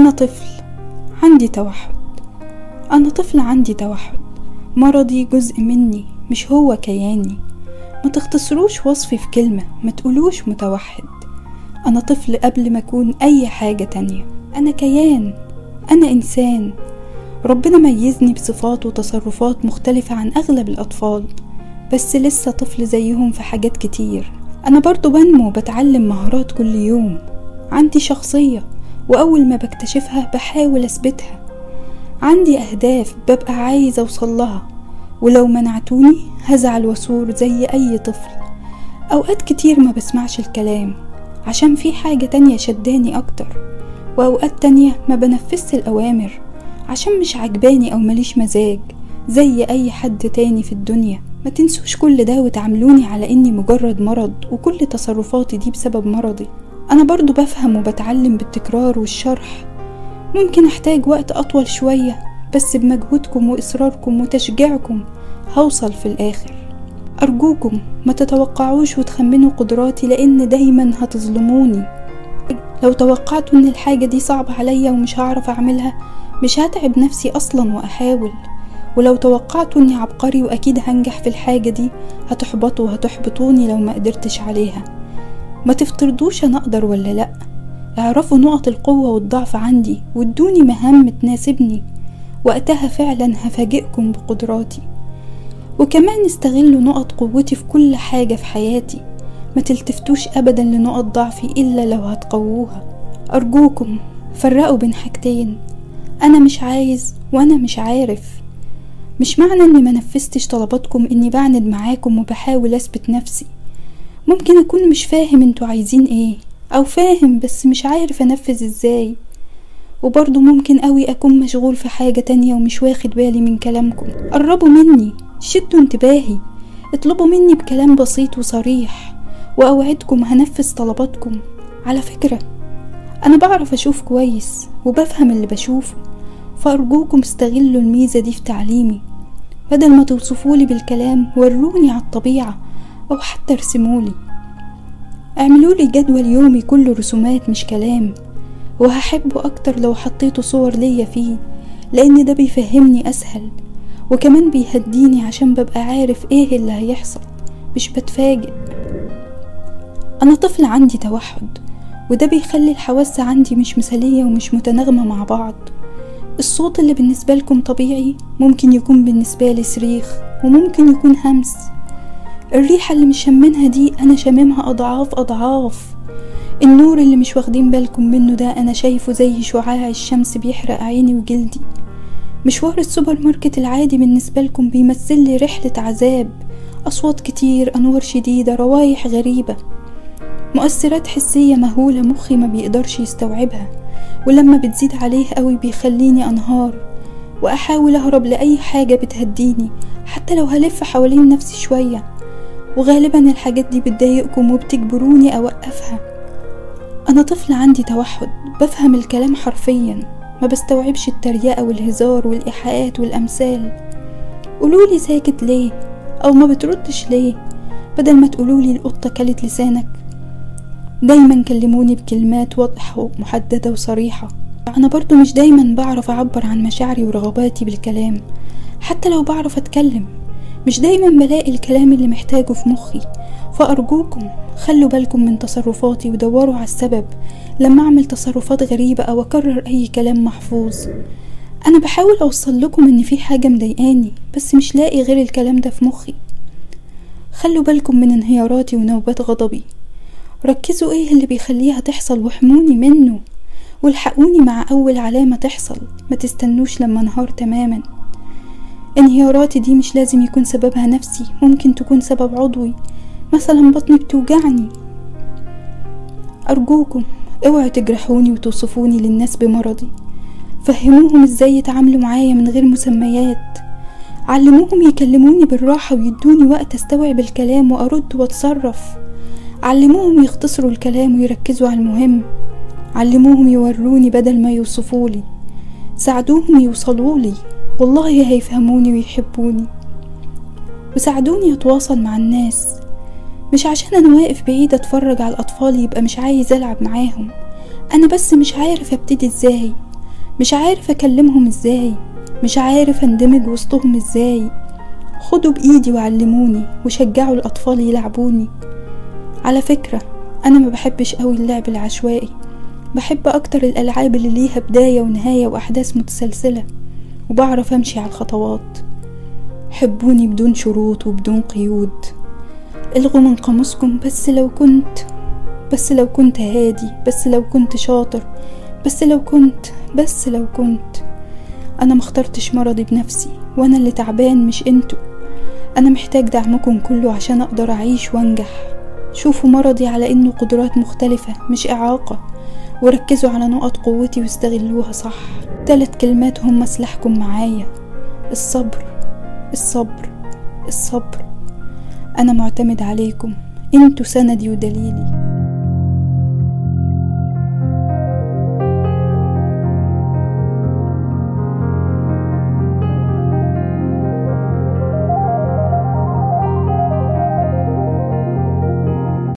أنا طفل عندي توحد. أنا طفل عندي توحد. مرضي جزء مني مش هو كياني. ما تختصروش وصفي في كلمة ما تقولوش متوحد. أنا طفل قبل ما أكون أي حاجة تانية. أنا كيان أنا إنسان. ربنا ميزني بصفات وتصرفات مختلفة عن أغلب الأطفال بس لسه طفل زيهم في حاجات كتير. أنا برضو بنمو وبتعلم مهارات كل يوم. عندي شخصية. وأول ما بكتشفها بحاول أثبتها. عندي أهداف ببقى عايز أوصلها ولو منعتوني هزعل وثور زي أي طفل. أوقات كتير ما بسمعش الكلام عشان في حاجة تانية شداني أكتر وأوقات تانية ما بنفذش الأوامر عشان مش عجباني أو مليش مزاج زي أي حد تاني في الدنيا. ما تنسوش كل ده وتعاملوني على إني مجرد مرض وكل تصرفاتي دي بسبب مرضي. أنا برضو بفهم وبتعلم بالتكرار والشرح. ممكن أحتاج وقت أطول شوية بس بمجهودكم وإصراركم وتشجيعكم هوصل في الآخر. أرجوكم ما تتوقعوش وتخمنوا قدراتي لأن دايما هتظلموني. لو توقعتوا إن الحاجة دي صعبة عليا ومش هعرف أعملها مش هتعب نفسي أصلا وأحاول. ولو توقعتوا إني عبقري وأكيد هنجح في الحاجة دي هتحبطوا وهتحبطوني لو ما قدرتش عليها. ما تفترضوش أنا أقدر ولا لأ. اعرفوا نقط القوة والضعف عندي وادوني مهام تناسبني. وقتها فعلا هفاجئكم بقدراتي. وكمان استغلوا نقط قوتي في كل حاجة في حياتي. ما تلتفتوش أبدا لنقط ضعفي إلا لو هتقووها. أرجوكم فرقوا بين حاجتين. أنا مش عايز وأنا مش عارف. مش معنى إني منفذتش طلباتكم إني بعند معاكم وبحاول أثبت نفسي. ممكن أكون مش فاهم أنتوا عايزين إيه أو فاهم بس مش عارف أنفذ إزاي. وبرضه ممكن قوي أكون مشغول في حاجة تانية ومش واخد بالي من كلامكم. قربوا مني شدوا انتباهي اطلبوا مني بكلام بسيط وصريح وأوعدكم هنفذ طلباتكم. على فكرة أنا بعرف أشوف كويس وبفهم اللي بشوفه فأرجوكم استغلوا الميزة دي في تعليمي. بدل ما توصفولي بالكلام وروني على الطبيعة أو حتى ارسمولي. اعملولي جدول يومي كله رسومات مش كلام وهحبه أكتر لو حطيتوا صور ليا فيه لأن ده بيفهمني أسهل وكمان بيهديني عشان ببقى عارف إيه اللي هيحصل مش بتفاجئ. أنا طفل عندي توحد وده بيخلي الحواس عندي مش مثالية ومش متناغمة مع بعض. الصوت اللي بالنسبة لكم طبيعي ممكن يكون بالنسبة لي صريخ وممكن يكون همس. الريحة اللي مش شمنها دي أنا شاممها أضعاف أضعاف. النور اللي مش واخدين بالكم منه ده أنا شايفه زي شعاع الشمس بيحرق عيني وجلدي. مشوار السوبر ماركت العادي بالنسبة لكم بيمثل لي رحلة عذاب. أصوات كتير أنوار شديدة روايح غريبة. مؤثرات حسية مهولة مخي ما بيقدرش يستوعبها. ولما بتزيد عليه قوي بيخليني أنهار. وأحاول أهرب لأي حاجة بتهديني حتى لو هلف حوالين نفسي شوية. وغالبا الحاجات دي بتضايقكم وبتجبروني أوقفها. أنا طفل عندي توحد بفهم الكلام حرفيا ما بستوعبش التريقة والهزار والإيحاءات والأمثال. قولولي ساكت ليه؟ أو ما بتردش ليه؟ بدل ما تقولولي القطة كلت لسانك. دايما كلموني بكلمات واضحة ومحددة وصريحة. أنا برضو مش دايما بعرف أعبر عن مشاعري ورغباتي بالكلام حتى لو بعرف أتكلم. مش دايما بلاقي الكلام اللي محتاجه في مخي. فأرجوكم خلوا بالكم من تصرفاتي ودوروا على السبب. لما أعمل تصرفات غريبة أو أكرر أي كلام محفوظ أنا بحاول أوصل لكم إن في حاجة مضايقاني بس مش لاقي غير الكلام ده في مخي. خلوا بالكم من انهياراتي ونوبات غضبي. ركزوا إيه اللي بيخليها تحصل واحموني منه. والحقوني مع أول علامة تحصل. ما تستنوش لما انهار تماما. انهياراتي دي مش لازم يكون سببها نفسي ممكن تكون سبب عضوي. مثلا بطني بتوجعني. أرجوكم اوعوا تجرحوني وتوصفوني للناس بمرضي. فهموهم إزاي يتعاملوا معايا من غير مسميات. علموهم يكلموني بالراحة ويدوني وقت استوعب الكلام وأرد وأتصرف. علموهم يختصروا الكلام ويركزوا على المهم. علموهم يوروني بدل ما يوصفولي. ساعدوهم يوصلولي. والله هيفهموني ويحبوني. وساعدوني أتواصل مع الناس. مش عشان أنا واقف بعيد أتفرج على الأطفال يبقى مش عايز ألعب معاهم. أنا بس مش عارف أبتدي إزاي. مش عارف أكلمهم إزاي. مش عارف أندمج وسطهم إزاي. خدوا بإيدي وعلموني وشجعوا الأطفال يلعبوني. على فكرة أنا ما بحبش قوي اللعب العشوائي. بحب أكتر الألعاب اللي ليها بداية ونهاية وأحداث متسلسلة. وبعرف أمشي على الخطوات. حبوني بدون شروط وبدون قيود. إلغوا من قاموسكم بس لو كنت بس لو كنت هادي بس لو كنت شاطر بس لو كنت بس لو كنت. أنا مخترتش مرضي بنفسي وأنا اللي تعبان مش أنتوا. أنا محتاج دعمكم كله عشان أقدر أعيش وأنجح. شوفوا مرضي على إنه قدرات مختلفة مش إعاقة. وركزوا على نقط قوتي واستغلوها صح. تلات كلمات هم سلاحكم معايا. الصبر الصبر الصبر. أنا معتمد عليكم. أنتوا سندي ودليلي.